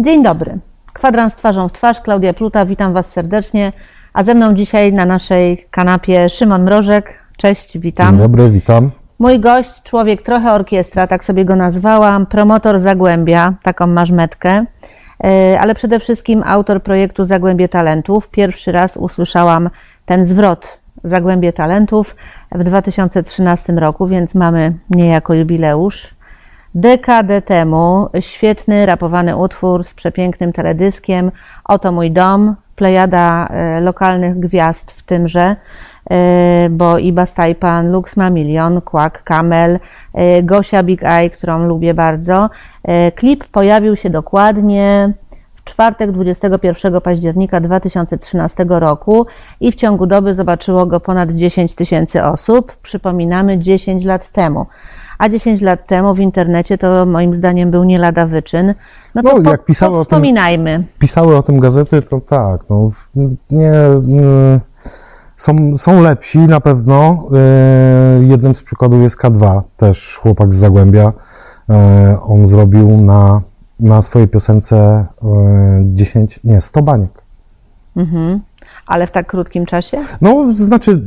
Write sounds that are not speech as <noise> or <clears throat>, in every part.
Dzień dobry. Kwadrans twarzą w twarz, Klaudia Pluta, witam Was serdecznie. A ze mną dzisiaj na naszej kanapie Szymon Mrożek. Cześć, witam. Dzień dobry, witam. Mój gość, człowiek trochę orkiestra, tak sobie go nazwałam, promotor Zagłębia, taką masz metkę, Yy, ale przede wszystkim autor projektu Zagłębie Talentów. Pierwszy raz usłyszałam ten zwrot Zagłębie Talentów w 2013 roku, więc mamy niejako jubileusz. Dekadę temu świetny rapowany utwór z przepięknym teledyskiem Oto mój dom, plejada e, lokalnych gwiazd w tymże, e, bo Iba Stajpan, Lux ma milion, Kłak, Kamel, e, Gosia Big Eye, którą lubię bardzo. Klip pojawił się dokładnie w czwartek 21 października 2013 roku i w ciągu doby zobaczyło go ponad 10 tysięcy osób. Przypominamy 10 lat temu. A 10 lat temu w internecie to moim zdaniem był nie lada wyczyn. No to No, po, jak pisały o tym-. Pisały o tym gazety, to tak, no, w- nie, mm, są, są lepsi na pewno. E, Jednym z przykładów jest K2, też chłopak z Zagłębia. E, On zrobił na, na swojej piosence e, 10, nie, 100 baniek. Mhm. Ale w tak krótkim czasie? No, znaczy, y,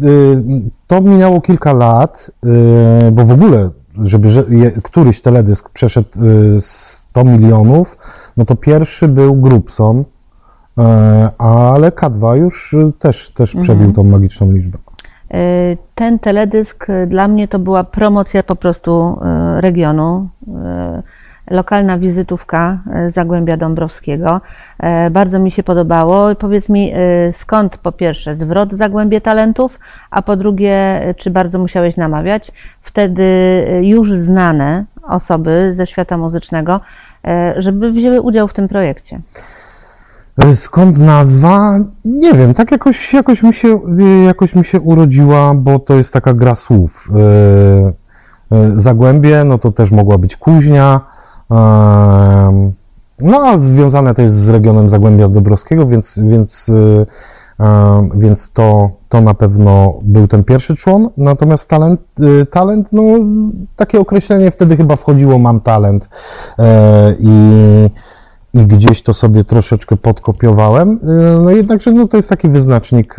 to minęło kilka lat, y, bo w ogóle, żeby że- je- któryś teledysk przeszedł y, 100 milionów, no to pierwszy był Grubson, y, ale K2 już y, też, też przebił tą magiczną liczbę. Y, Ten teledysk y, dla mnie to była promocja po prostu y, regionu. Lokalna wizytówka y, Zagłębia Dąbrowskiego. Y, Bardzo mi się podobało. Powiedz mi, y, skąd po pierwsze zwrot Zagłębie Talentów, a po drugie, czy bardzo musiałeś namawiać? Wtedy już znane osoby ze świata muzycznego, żeby wzięły udział w tym projekcie. Skąd nazwa? Nie wiem, tak jakoś, jakoś, mi się, jakoś mi się urodziła, bo to jest taka gra słów. Zagłębie, no to też mogła być Kuźnia, no a związane to jest z regionem Zagłębia Dąbrowskiego, więc, więc, y, więc to, to na pewno był ten pierwszy człon. Natomiast talent, y, talent, no takie określenie wtedy chyba wchodziło, mam talent E, i i gdzieś to sobie troszeczkę podkopiowałem. Y, No jednakże no, to jest taki wyznacznik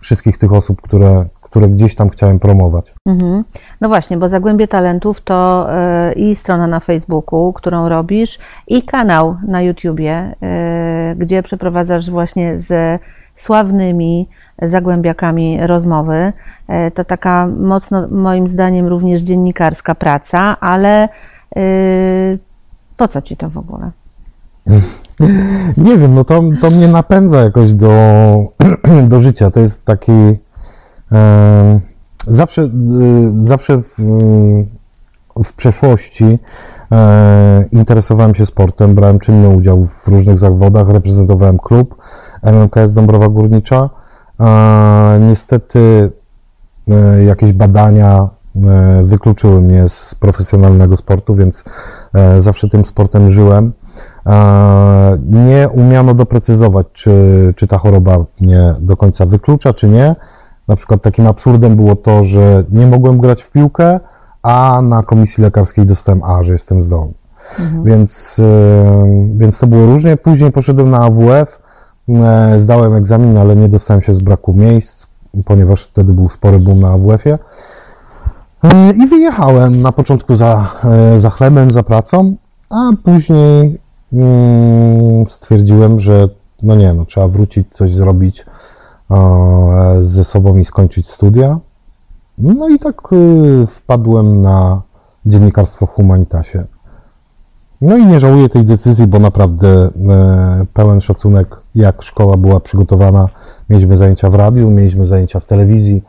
wszystkich tych osób, które, które gdzieś tam chciałem promować. Mhm. No właśnie, bo Zagłębie Talentów to e, i strona na Facebooku, którą robisz, i kanał na YouTubie, e, gdzie przeprowadzasz właśnie ze sławnymi zagłębiakami rozmowy. E, To taka mocno, moim zdaniem, również dziennikarska praca, ale po co ci to w ogóle? <laughs> Nie wiem, no to, to mnie napędza jakoś do, <clears throat> do życia. To jest taki. Zawsze, y, zawsze w, w przeszłości e, interesowałem się sportem, brałem czynny udział w różnych zawodach, reprezentowałem klub MMKS Dąbrowa Górnicza. E, niestety e, jakieś badania wykluczyły mnie z profesjonalnego sportu, więc zawsze tym sportem żyłem. Nie umiano doprecyzować, czy, czy ta choroba mnie do końca wyklucza, czy nie. Na przykład takim absurdem było to, że nie mogłem grać w piłkę, a na komisji lekarskiej dostałem A, że jestem zdolny. Więc, e, więc to było różnie. Później poszedłem na AWF, e, zdałem egzamin, ale nie dostałem się z braku miejsc, ponieważ wtedy był spory boom na AWF-ie. E, I wyjechałem na początku za, e, za chlebem, za pracą, a później mm, stwierdziłem, że no nie, no trzeba wrócić, coś zrobić ze sobą i skończyć studia. No i tak e, wpadłem na dziennikarstwo w Humanitasie. No i nie żałuję tej decyzji, bo naprawdę e, pełen szacunek, jak szkoła była przygotowana. Mieliśmy zajęcia w radiu, mieliśmy zajęcia w telewizji.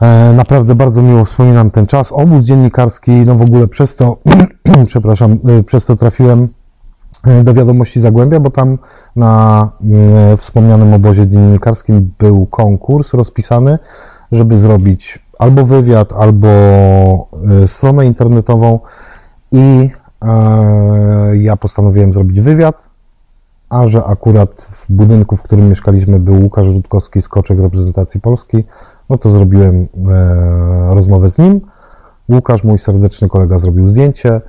E, Naprawdę bardzo miło wspominam ten czas. Obóz dziennikarski, no w ogóle przez to, <clears throat> przepraszam, e, przez to trafiłem e, do wiadomości Zagłębia, bo tam na mm, wspomnianym obozie dziennikarskim był konkurs rozpisany, żeby zrobić albo wywiad, albo e, stronę internetową i e, ja postanowiłem zrobić wywiad, a że akurat w budynku, w którym mieszkaliśmy był Łukasz Rutkowski, skoczek reprezentacji Polski, no to zrobiłem e, rozmowę z nim. Łukasz, mój serdeczny kolega, zrobił zdjęcie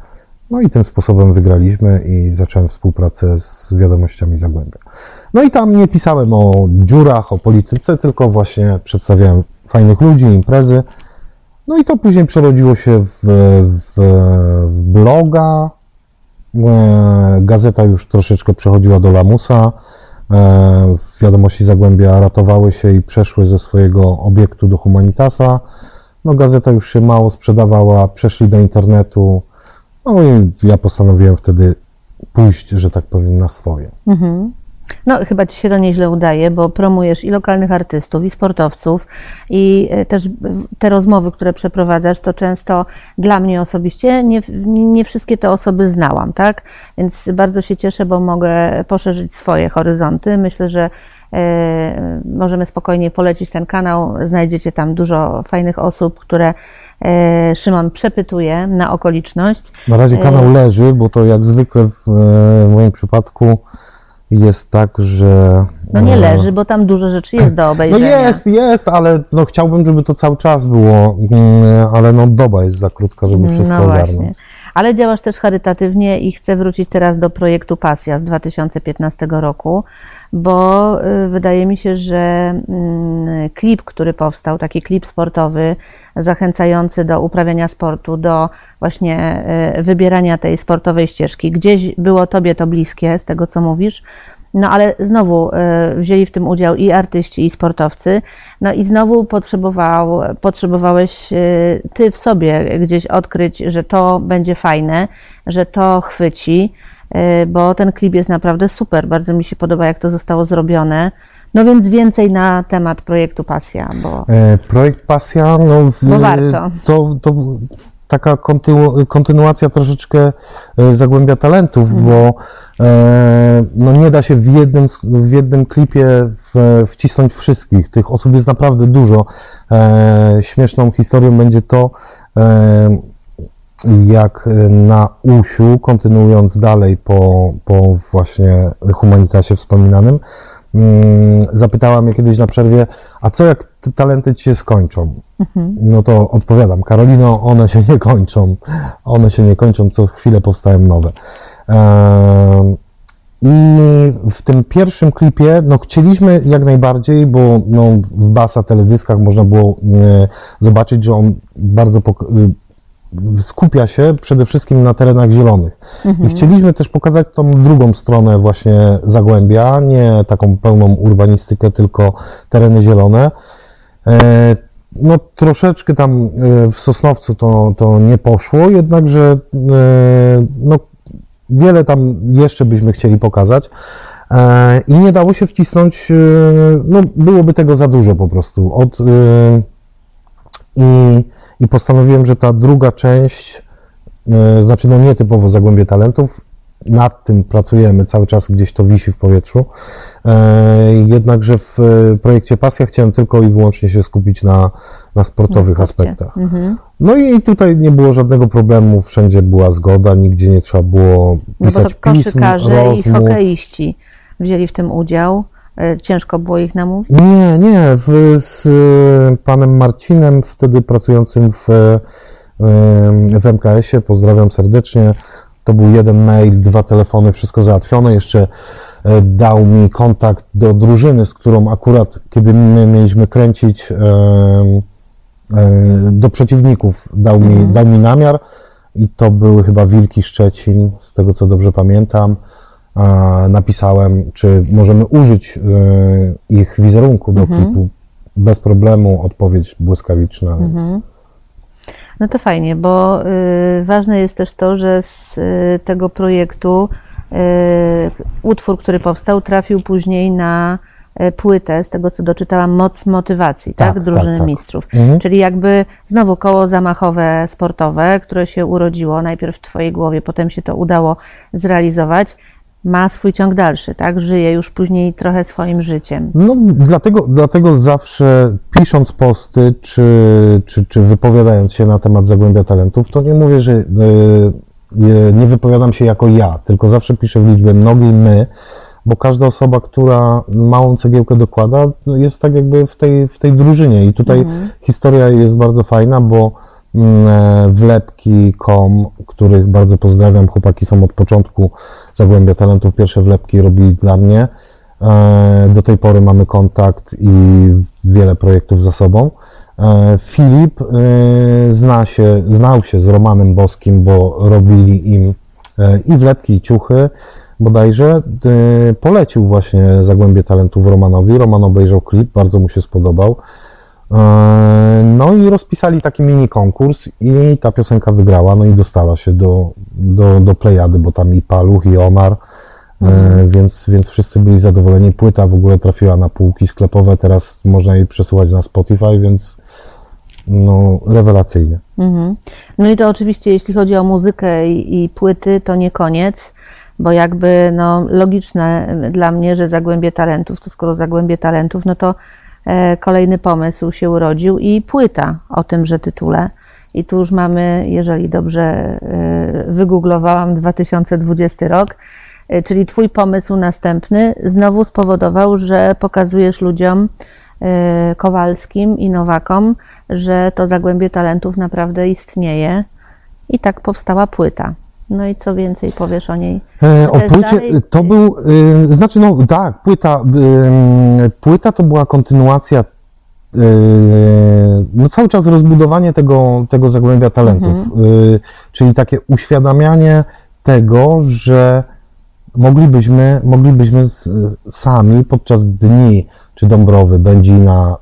No i tym sposobem wygraliśmy i zacząłem współpracę z wiadomościami Zagłębia. No i tam nie pisałem o dziurach, o polityce, tylko właśnie przedstawiałem fajnych ludzi, imprezy. No i to później przerodziło się w, w, w bloga. E, Gazeta już troszeczkę przechodziła do lamusa. E, Wiadomości Zagłębia ratowały się i przeszły ze swojego obiektu do Humanitasa. No gazeta już się mało sprzedawała, przeszli do internetu. No i ja postanowiłem wtedy pójść, że tak powiem, na swoje. No, chyba ci się to nieźle udaje, bo promujesz i lokalnych artystów, i sportowców, i e, też te rozmowy, które przeprowadzasz, to często dla mnie osobiście nie, nie wszystkie te osoby znałam, tak? Więc bardzo się cieszę, bo mogę poszerzyć swoje horyzonty. Myślę, że e, możemy spokojnie polecić ten kanał. Znajdziecie tam dużo fajnych osób, które Szymon przepytuje na okoliczność. Na razie kanał leży, bo to jak zwykle w e, moim przypadku jest tak, że. No nie e, leży, bo tam dużo rzeczy jest do <laughs> No obejrzenia. jest, jest, ale no chciałbym, żeby to cały czas było, mm, ale no doba jest za krótka, żeby wszystko no ogarnąć. właśnie. Ale działasz też charytatywnie i chcę wrócić teraz do projektu Pasja z 2015 roku, bo y, wydaje mi się, że mm, klip, który powstał, taki klip sportowy, zachęcający do uprawiania sportu, do właśnie y, wybierania tej sportowej ścieżki. Gdzieś było Tobie to bliskie, z tego co mówisz, no ale znowu y, wzięli w tym udział i artyści, i sportowcy. No i znowu potrzebował, potrzebowałeś ty w sobie gdzieś odkryć, że to będzie fajne, że to chwyci, bo ten klip jest naprawdę super. Bardzo mi się podoba, jak to zostało zrobione. No więc więcej na temat projektu Pasja, bo E, Projekt Pasja, no w, warto. To, to taka kontynu, kontynuacja troszeczkę e, Zagłębia Talentów, Mhm. bo e, no nie da się w jednym, w jednym klipie w, wcisnąć wszystkich. Tych osób jest naprawdę dużo. E, śmieszną historią będzie to, e, jak na Usiu, kontynuując dalej po, po właśnie Humanitasie wspominanym, mm, zapytała mnie kiedyś na przerwie, a co jak te talenty ci się skończą? No to odpowiadam, Karolino, one się nie kończą. One się nie kończą, co chwilę powstają nowe. I w tym pierwszym klipie, no chcieliśmy jak najbardziej, bo no, w basa teledyskach można było e, zobaczyć, że on bardzo pok- y, skupia się przede wszystkim na terenach zielonych. I chcieliśmy też pokazać tą drugą stronę właśnie Zagłębia, nie taką pełną urbanistykę, tylko tereny zielone. E, No troszeczkę tam e, w Sosnowcu to, to nie poszło, jednakże e, no, wiele tam jeszcze byśmy chcieli pokazać. I nie dało się wcisnąć, no byłoby tego za dużo po prostu. Od, i, I postanowiłem, że ta druga część, e, znaczy no nietypowo Zagłębie Talentów, nad tym pracujemy, cały czas gdzieś to wisi w powietrzu. E, jednakże w e, projekcie Pasja chciałem tylko i wyłącznie się skupić na, na sportowych Na aspektach. Mhm. No i tutaj nie było żadnego problemu, wszędzie była zgoda, nigdzie nie trzeba było No bo pisać to pism, koszykarze i rozmów. hokeiści wzięli w tym udział. E, Ciężko było ich namówić? Nie, nie, z e, panem Marcinem, wtedy pracującym w, e, w MKS-ie, pozdrawiam serdecznie. To był jeden mail, dwa telefony, wszystko załatwione. Jeszcze dał mi kontakt do drużyny, z którą akurat, kiedy my mieliśmy kręcić do przeciwników, dał mi, dał mi namiar i to były chyba Wilki Szczecin, z tego co dobrze pamiętam. Napisałem, czy możemy użyć e, ich wizerunku do klipu. Bez problemu, odpowiedź błyskawiczna. Więc. No to fajnie, bo y, ważne jest też to, że z y, tego projektu y, utwór, który powstał, trafił później na płytę, z tego co doczytałam, Moc Motywacji, tak? Tak, Drużyny tak, tak. Mistrzów. Mhm. Czyli jakby znowu koło zamachowe sportowe, które się urodziło najpierw w Twojej głowie, potem się to udało zrealizować, ma swój ciąg dalszy, tak? Żyje już później trochę swoim życiem. No, dlatego, dlatego zawsze pisząc posty, czy, czy, czy wypowiadając się na temat Zagłębia Talentów, to nie mówię, że y, y, nie wypowiadam się jako ja, tylko zawsze piszę w liczbie mnogiej my, bo każda osoba, która małą cegiełkę dokłada, jest tak jakby w tej, w tej drużynie. I tutaj historia jest bardzo fajna, bo mm, e, wlepki.com, których bardzo pozdrawiam. Chłopaki są od początku Zagłębia Talentów. Pierwsze wlepki robili dla mnie. E, Do tej pory mamy kontakt i wiele projektów za sobą. E, Filip e, zna się, znał się z Romanem Boskim, bo robili im i wlepki, i ciuchy bodajże. Polecił właśnie Zagłębie Talentów Romanowi. Roman obejrzał klip, bardzo mu się spodobał. E, No i rozpisali taki mini konkurs i ta piosenka wygrała, no i dostała się do, do, do Plejady, bo tam i Paluch, i Omar, e, więc, więc wszyscy byli zadowoleni. Płyta w ogóle trafiła na półki sklepowe, teraz można jej przesyłać na Spotify, więc no rewelacyjnie. Mhm. No i to oczywiście, jeśli chodzi o muzykę i, i płyty, to nie koniec, bo jakby no, logiczne dla mnie, że Zagłębie Talentów, to skoro Zagłębie Talentów, no to kolejny pomysł się urodził i płyta o tymże tytule. I tu już mamy, jeżeli dobrze e, wygooglowałam, 2020 rok, e, czyli Twój pomysł następny znowu spowodował, że pokazujesz ludziom, e, Kowalskim i Nowakom, że to Zagłębie Talentów naprawdę istnieje. I tak powstała płyta. No i co więcej powiesz o niej? E, o płycie, dalej- to był, y, znaczy no tak, płyta, y, płyta to była kontynuacja, y, no cały czas rozbudowanie tego, tego Zagłębia Talentów, y, czyli takie uświadamianie tego, że moglibyśmy, moglibyśmy z, sami podczas dni, czy Dąbrowy, Będzina,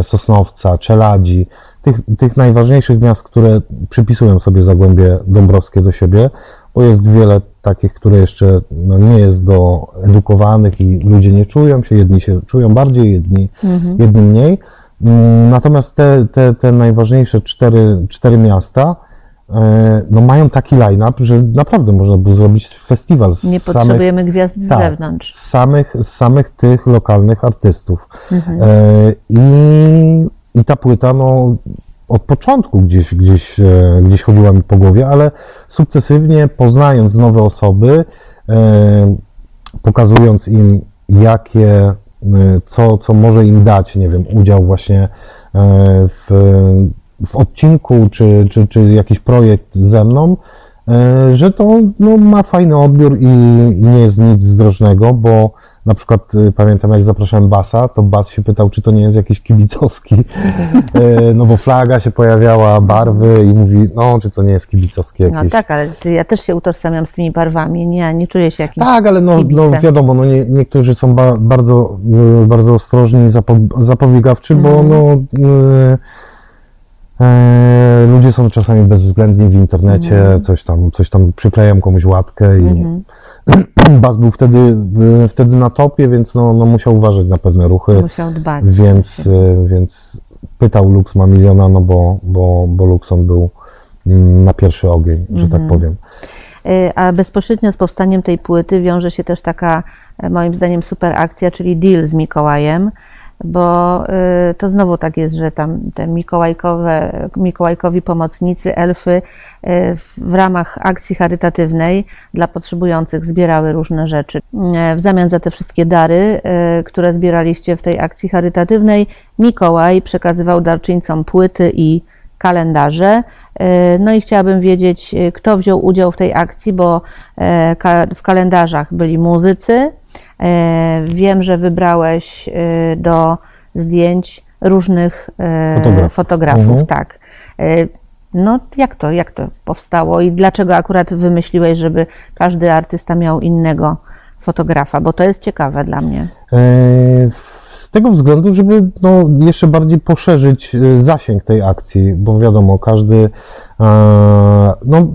y, Sosnowca, Czeladzi, tych, tych najważniejszych miast, które przypisują sobie Zagłębie Dąbrowskie do siebie, bo jest wiele takich, które jeszcze no, nie jest do edukowanych i ludzie nie czują się, jedni się czują bardziej, jedni, jedni mniej. Mm, Natomiast te, te, te najważniejsze cztery, cztery miasta e, no, mają taki line-up, że naprawdę można by zrobić festiwal z Nie samych, potrzebujemy gwiazd z tak, zewnątrz. z samych, z samych tych lokalnych artystów. E, I, I ta płyta, no, od początku gdzieś, gdzieś, e, gdzieś chodziła mi po głowie, ale sukcesywnie poznając nowe osoby, e, pokazując im, jakie, e, co, co może im dać, nie wiem, udział właśnie w, w odcinku, czy, czy, czy jakiś projekt ze mną, że to no, ma fajny odbiór i nie jest nic zdrożnego, bo na przykład y, pamiętam jak zapraszałem Basa, to Bas się pytał, czy to nie jest jakiś kibicowski, <laughs> E, no bo flaga się pojawiała, barwy i mówi, no czy to nie jest kibicowski No jakiś. tak, ale ty, ja też się utożsamiam z tymi barwami. Nie, nie czuję się jakimś Tak, ale no, no wiadomo, no nie, niektórzy są ba, bardzo, y, bardzo ostrożni, zapo, zapobiegawczy, bo Mhm. no, y, e, ludzie są czasami bezwzględni w internecie, Mhm. coś tam, coś tam przykleją komuś łatkę i <clears throat> Bas był wtedy, wtedy na topie, więc no, no musiał uważać na pewne ruchy, Musiał dbać. więc, y, więc pytał Lux ma miliona, no bo, bo, bo Luxon był mm, na pierwszy ogień, że Mhm. tak powiem. Y, A bezpośrednio z powstaniem tej płyty wiąże się też taka, e, moim zdaniem, super akcja, czyli deal z Mikołajem, bo y, to znowu tak jest, że tam te mikołajkowe, mikołajkowi pomocnicy, elfy y, w- ramach akcji charytatywnej dla potrzebujących zbierały różne rzeczy. Y, W zamian za te wszystkie dary, które zbieraliście w tej akcji charytatywnej, Mikołaj przekazywał darczyńcom płyty i kalendarze. No i chciałabym wiedzieć, kto wziął udział w tej akcji, bo w kalendarzach byli muzycy. E, Wiem, że wybrałeś e, do zdjęć różnych e, Fotografów. Mhm. tak. No jak to, jak to powstało i dlaczego akurat wymyśliłeś, żeby każdy artysta miał innego fotografa, bo to jest ciekawe dla mnie. Z tego względu, żeby no, jeszcze bardziej poszerzyć zasięg tej akcji, bo wiadomo, każdy, no,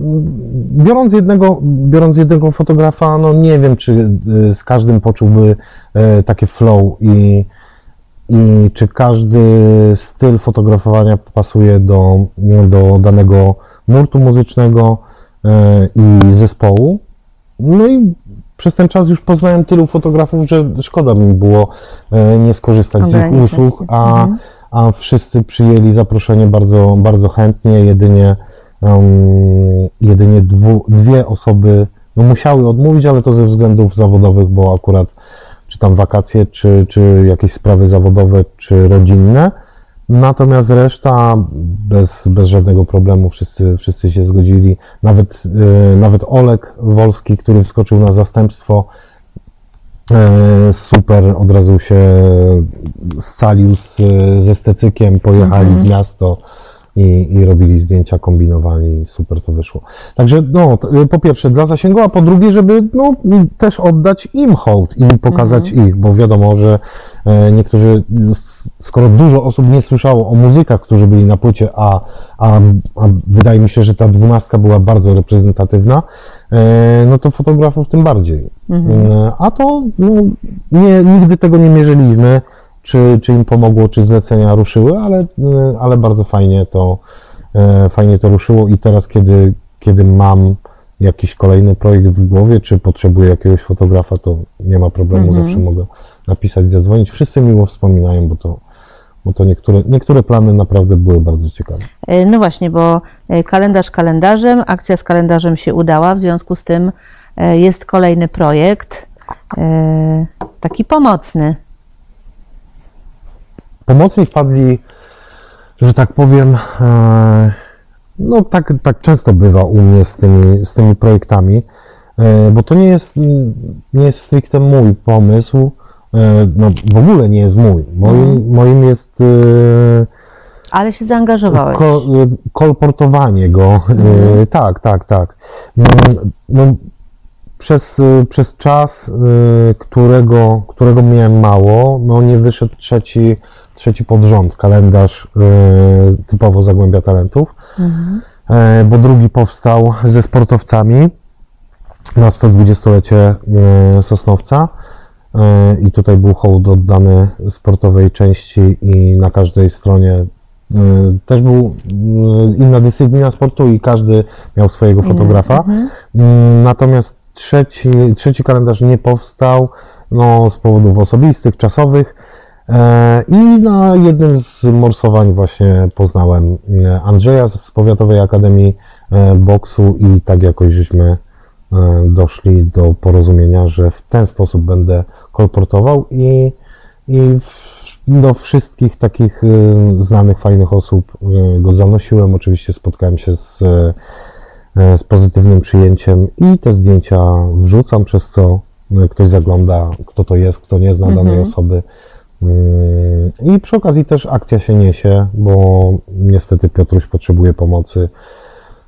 biorąc jednego, biorąc jednego fotografa, no nie wiem, czy e, z każdym poczułby e, takie flow i, i czy każdy styl fotografowania pasuje do, do danego nurtu muzycznego e, i zespołu. No i przez ten czas już poznałem tylu fotografów, że szkoda mi było e, nie skorzystać z ich usług, a, Mhm. a wszyscy przyjęli zaproszenie bardzo, bardzo chętnie. Jedynie, em, jedynie dwu, dwie osoby no, musiały odmówić, ale to ze względów zawodowych, bo akurat czy tam wakacje, czy, czy jakieś sprawy zawodowe, czy rodzinne. Natomiast reszta bez, bez żadnego problemu, wszyscy, wszyscy się zgodzili. Nawet, e, nawet Olek Wolski, który wskoczył na zastępstwo, e, super, od razu się scalił z, ze stecykiem, pojechali w miasto i, i robili zdjęcia, kombinowali i super to wyszło. Także no, t- po pierwsze dla zasięgu, a po drugie, żeby no, też oddać im hołd i pokazać ich, bo wiadomo, że e, niektórzy, skoro dużo osób nie słyszało o muzykach, którzy byli na płycie, a, a, a wydaje mi się, że ta dwunastka była bardzo reprezentatywna, e, no to fotografów tym bardziej. E, A to no, nie, nigdy tego nie mierzyliśmy, czy, czy im pomogło, czy zlecenia ruszyły, ale, e, ale bardzo fajnie to, e, fajnie to ruszyło i teraz, kiedy, kiedy mam jakiś kolejny projekt w głowie, czy potrzebuję jakiegoś fotografa, to nie ma problemu, zawsze mogę napisać, zadzwonić. Wszyscy miło wspominają, bo to, bo to niektóre, niektóre plany naprawdę były bardzo ciekawe. E, No właśnie, bo e, kalendarz kalendarzem, akcja z kalendarzem się udała, w związku z tym e, jest kolejny projekt, taki pomocny. Pomocni wpadli, że tak powiem, e, no tak, tak często bywa u mnie z tymi, z tymi projektami, e, bo to nie jest, nie jest stricte mój pomysł, e, no w ogóle nie jest mój. Moim, moim jest Ale się zaangażowałeś. ko, kolportowanie go. E, Tak, tak, tak. Mm, No, przez, przez czas, którego, którego miałem mało, no nie wyszedł trzeci, trzeci pod rząd kalendarz e, typowo Zagłębia Talentów, E, bo drugi powstał ze sportowcami na 120-lecie e, Sosnowca E, i tutaj był hołd oddany sportowej części i na każdej stronie też był inna dyscyplina sportu i każdy miał swojego fotografa. Mm, Natomiast trzeci, trzeci kalendarz nie powstał no, z powodów osobistych, czasowych. E, I na jednym z morsowań właśnie poznałem e, Andrzeja z Powiatowej Akademii e, Boksu i tak jakoś żeśmy doszli do porozumienia, że w ten sposób będę kolportował i, i do wszystkich takich znanych, fajnych osób go zanosiłem. Oczywiście spotkałem się z, z pozytywnym przyjęciem i te zdjęcia wrzucam, przez co ktoś zagląda, kto to jest, kto nie zna danej osoby. Mm, I przy okazji też akcja się niesie, bo niestety Piotruś potrzebuje pomocy.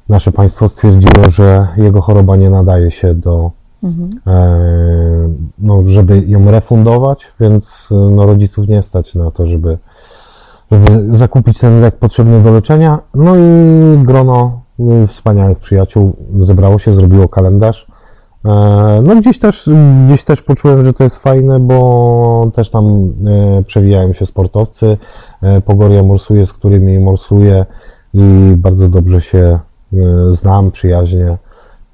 Nasze państwo stwierdziło, że jego choroba nie nadaje się do, e, no, żeby ją refundować, więc no, rodziców nie stać na to, żeby, żeby zakupić ten lek potrzebny do leczenia. No i grono y, wspaniałych przyjaciół zebrało się, zrobiło kalendarz. E, No gdzieś też, gdzieś też poczułem, że to jest fajne, bo też tam e, przewijają się sportowcy. E, Pogoria morsuje, z którymi morsuję i bardzo dobrze się znam, przyjaźnie,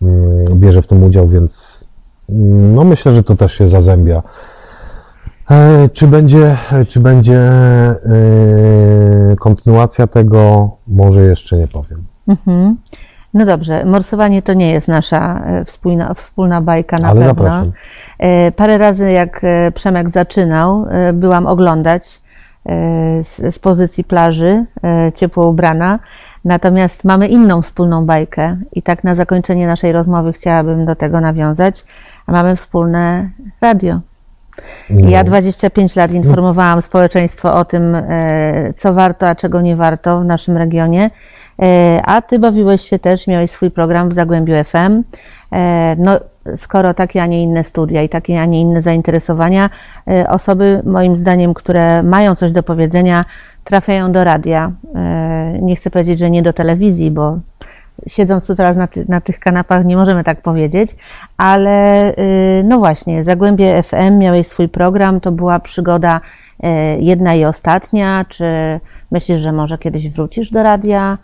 mm, bierze w tym udział, więc no myślę, że to też się zazębia. Czy będzie, czy będzie kontynuacja tego? Może jeszcze nie powiem. Mhm. No dobrze, morsowanie to nie jest nasza e, wspólna, wspólna bajka na Ale pewno. zapraszam. E, Parę razy jak e, Przemek zaczynał, byłam oglądać z, z pozycji plaży, ciepło ubrana. Natomiast mamy inną wspólną bajkę i tak na zakończenie naszej rozmowy chciałabym do tego nawiązać. A mamy wspólne radio. No. Ja 25 lat informowałam społeczeństwo o tym, co warto, a czego nie warto w naszym regionie. E, A ty bawiłeś się też, miałeś swój program w Zagłębiu FM. E, No, skoro takie, a nie inne studia i takie, a nie inne zainteresowania, e, osoby, moim zdaniem, które mają coś do powiedzenia, trafiają do radia. Nie chcę powiedzieć, że nie do telewizji, bo siedząc tu teraz na, ty, na tych kanapach nie możemy tak powiedzieć, ale y, no właśnie, Zagłębie FM miałeś swój program, to była przygoda jedna i ostatnia, czy myślisz, że może kiedyś wrócisz do radia?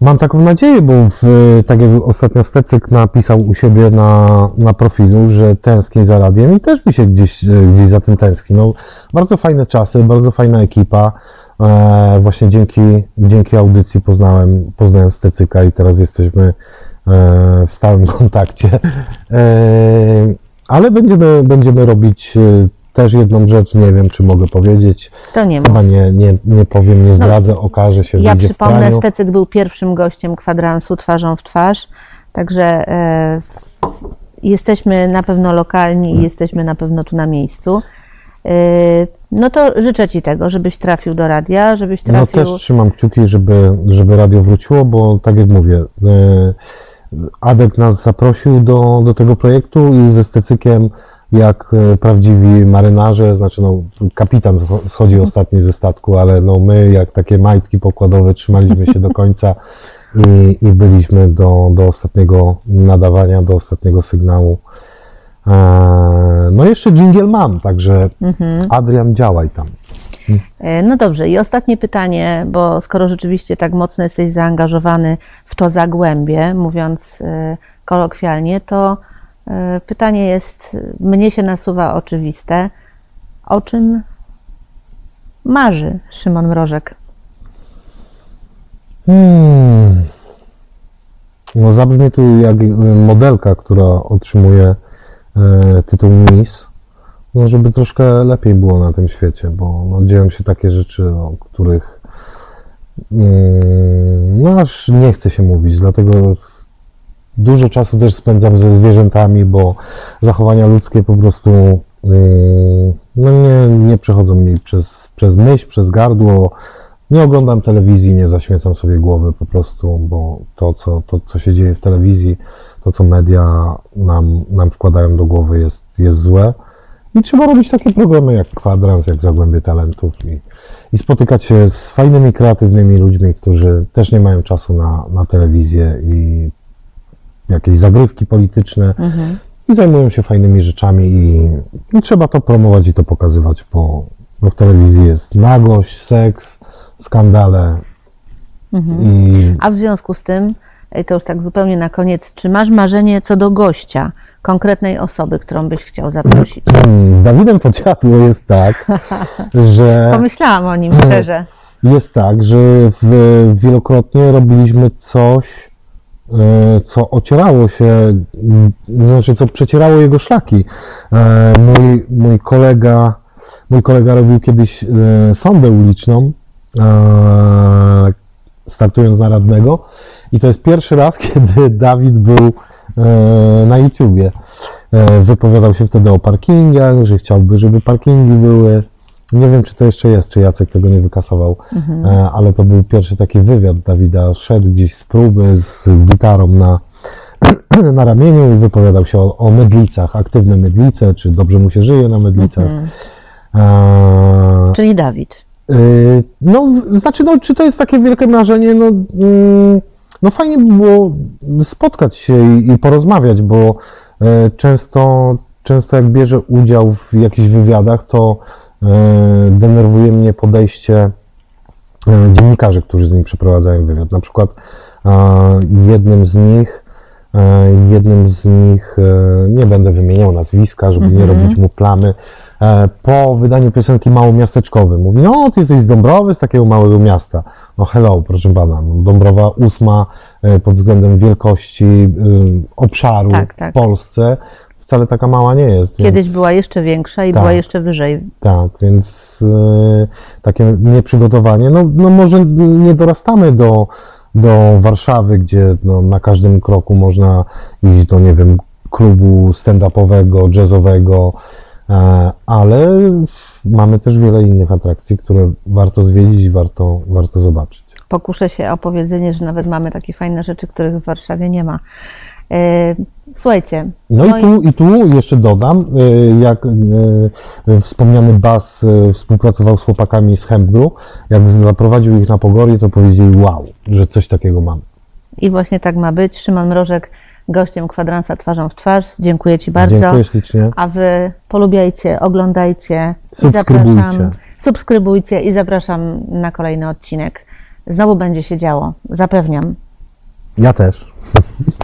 Mam taką nadzieję, bo w, tak jak ostatnio Stecyk napisał u siebie na, na profilu, że tęskni za radiem i też mi się gdzieś, gdzieś za tym tęskni. No, bardzo fajne czasy, bardzo fajna ekipa. E, właśnie dzięki, dzięki audycji poznałem, poznałem Stecyka i teraz jesteśmy e, w stałym <laughs> kontakcie. E, ale będziemy, będziemy robić e, też jedną rzecz, nie wiem, czy mogę powiedzieć. To nie mów. Chyba nie, nie, nie powiem, nie zdradzę, okaże się, Ja wyjdzie w przypomnę, praniu. Stecyk był pierwszym gościem kwadransu twarzą w twarz, także e, jesteśmy na pewno lokalni i jesteśmy na pewno tu na miejscu. E, no to życzę Ci tego, żebyś trafił do radia, żebyś No trafił... też trzymam kciuki, żeby, żeby radio wróciło, bo tak jak mówię, e, Adek nas zaprosił do, do tego projektu i ze Stecykiem jak e, prawdziwi marynarze, znaczy no, kapitan scho- schodzi ostatni ze statku, ale no my jak takie majtki pokładowe trzymaliśmy się do końca i, i byliśmy do, do ostatniego nadawania, do ostatniego sygnału. E, No jeszcze dżingiel mam, także Adrian działaj tam. E, No dobrze, i ostatnie pytanie, bo skoro rzeczywiście tak mocno jesteś zaangażowany w to zagłębie, mówiąc kolokwialnie, to pytanie jest, mnie się nasuwa oczywiste, o czym marzy Szymon Mrożek? Hmm. No zabrzmi tu jak y, modelka, która otrzymuje e, tytuł Miss. No żeby troszkę lepiej było na tym świecie, bo no, dzieją się takie rzeczy, o których mm, no aż nie chce się mówić, dlatego dużo czasu też spędzam ze zwierzętami, bo zachowania ludzkie po prostu mm, no nie, nie przechodzą mi przez, przez myśl, przez gardło. Nie oglądam telewizji, nie zaśmiecam sobie głowy po prostu, bo to, co, to, co się dzieje w telewizji, to, co media nam, nam wkładają do głowy, jest, jest złe. I trzeba robić takie programy jak Kwadrans, jak Zagłębie Talentów i, i spotykać się z fajnymi, kreatywnymi ludźmi, którzy też nie mają czasu na, na telewizję i jakieś zagrywki polityczne i zajmują się fajnymi rzeczami i, i trzeba to promować i to pokazywać, bo, bo w telewizji jest nagość, seks, skandale i A w związku z tym, e, to już tak zupełnie na koniec, czy masz marzenie co do gościa, konkretnej osoby, którą byś chciał zaprosić? <clears throat> z Dawidem Podsiadło jest tak, <laughs> że Pomyślałam o nim szczerze. <clears throat> jest tak, że w, wielokrotnie robiliśmy coś, co ocierało się, m, znaczy co przecierało jego szlaki. E, Mój, mój kolega, mój kolega robił kiedyś e, sondę uliczną, e, startując na radnego i to jest pierwszy raz, <laughs> kiedy Dawid był e, na YouTubie. E, Wypowiadał się wtedy o parkingach, że chciałby, żeby parkingi były. Nie wiem, czy to jeszcze jest, czy Jacek tego nie wykasował, e, ale to był pierwszy taki wywiad Dawida. Szedł gdzieś z próby z gitarą na, <clears throat> na ramieniu i wypowiadał się o, o mydlicach, aktywne mydlice, czy dobrze mu się żyje na mydlicach. E, Czyli Dawid. Yy, No, znaczy, no, czy to jest takie wielkie marzenie? No, mm, no fajnie by było spotkać się i, i porozmawiać, bo e, często, często jak bierze udział w jakichś wywiadach, to e, denerwuje mnie podejście e, dziennikarzy, którzy z nim przeprowadzają wywiad. Na przykład e, jednym z nich, e, jednym z nich, e, nie będę wymieniał nazwiska, żeby nie robić mu plamy, e, po wydaniu piosenki Małomiasteczkowy mówi, no ty jesteś z Dąbrowy, z takiego małego miasta. No hello, proszę pana, no, Dąbrowa ósma e, pod względem wielkości obszaru Tak, tak. w Polsce, wcale taka mała nie jest. Kiedyś więc... była jeszcze większa i Tak. była jeszcze wyżej. Tak, więc e, takie nieprzygotowanie. No, no może nie dorastamy do, do Warszawy, gdzie no, na każdym kroku można iść do, nie wiem, klubu stand-upowego, jazzowego, e, ale mamy też wiele innych atrakcji, które warto zwiedzić i warto, warto zobaczyć. Pokuszę się o powiedzenie, że nawet mamy takie fajne rzeczy, których w Warszawie nie ma. E, Słuchajcie. No i tu, i tu jeszcze dodam, y, jak y, wspomniany Bas współpracował z chłopakami z Hempgru, jak zaprowadził ich na Pogorię, to powiedzieli wow, że coś takiego mamy. I właśnie tak ma być. Szymon Mrożek, gościem kwadransa twarzą w twarz. Dziękuję Ci bardzo. Dziękuję ślicznie. A Wy polubiajcie, oglądajcie. i Subskrybujcie. zapraszam- Subskrybujcie i zapraszam na kolejny odcinek. Znowu będzie się działo. Zapewniam. Ja też. <laughs>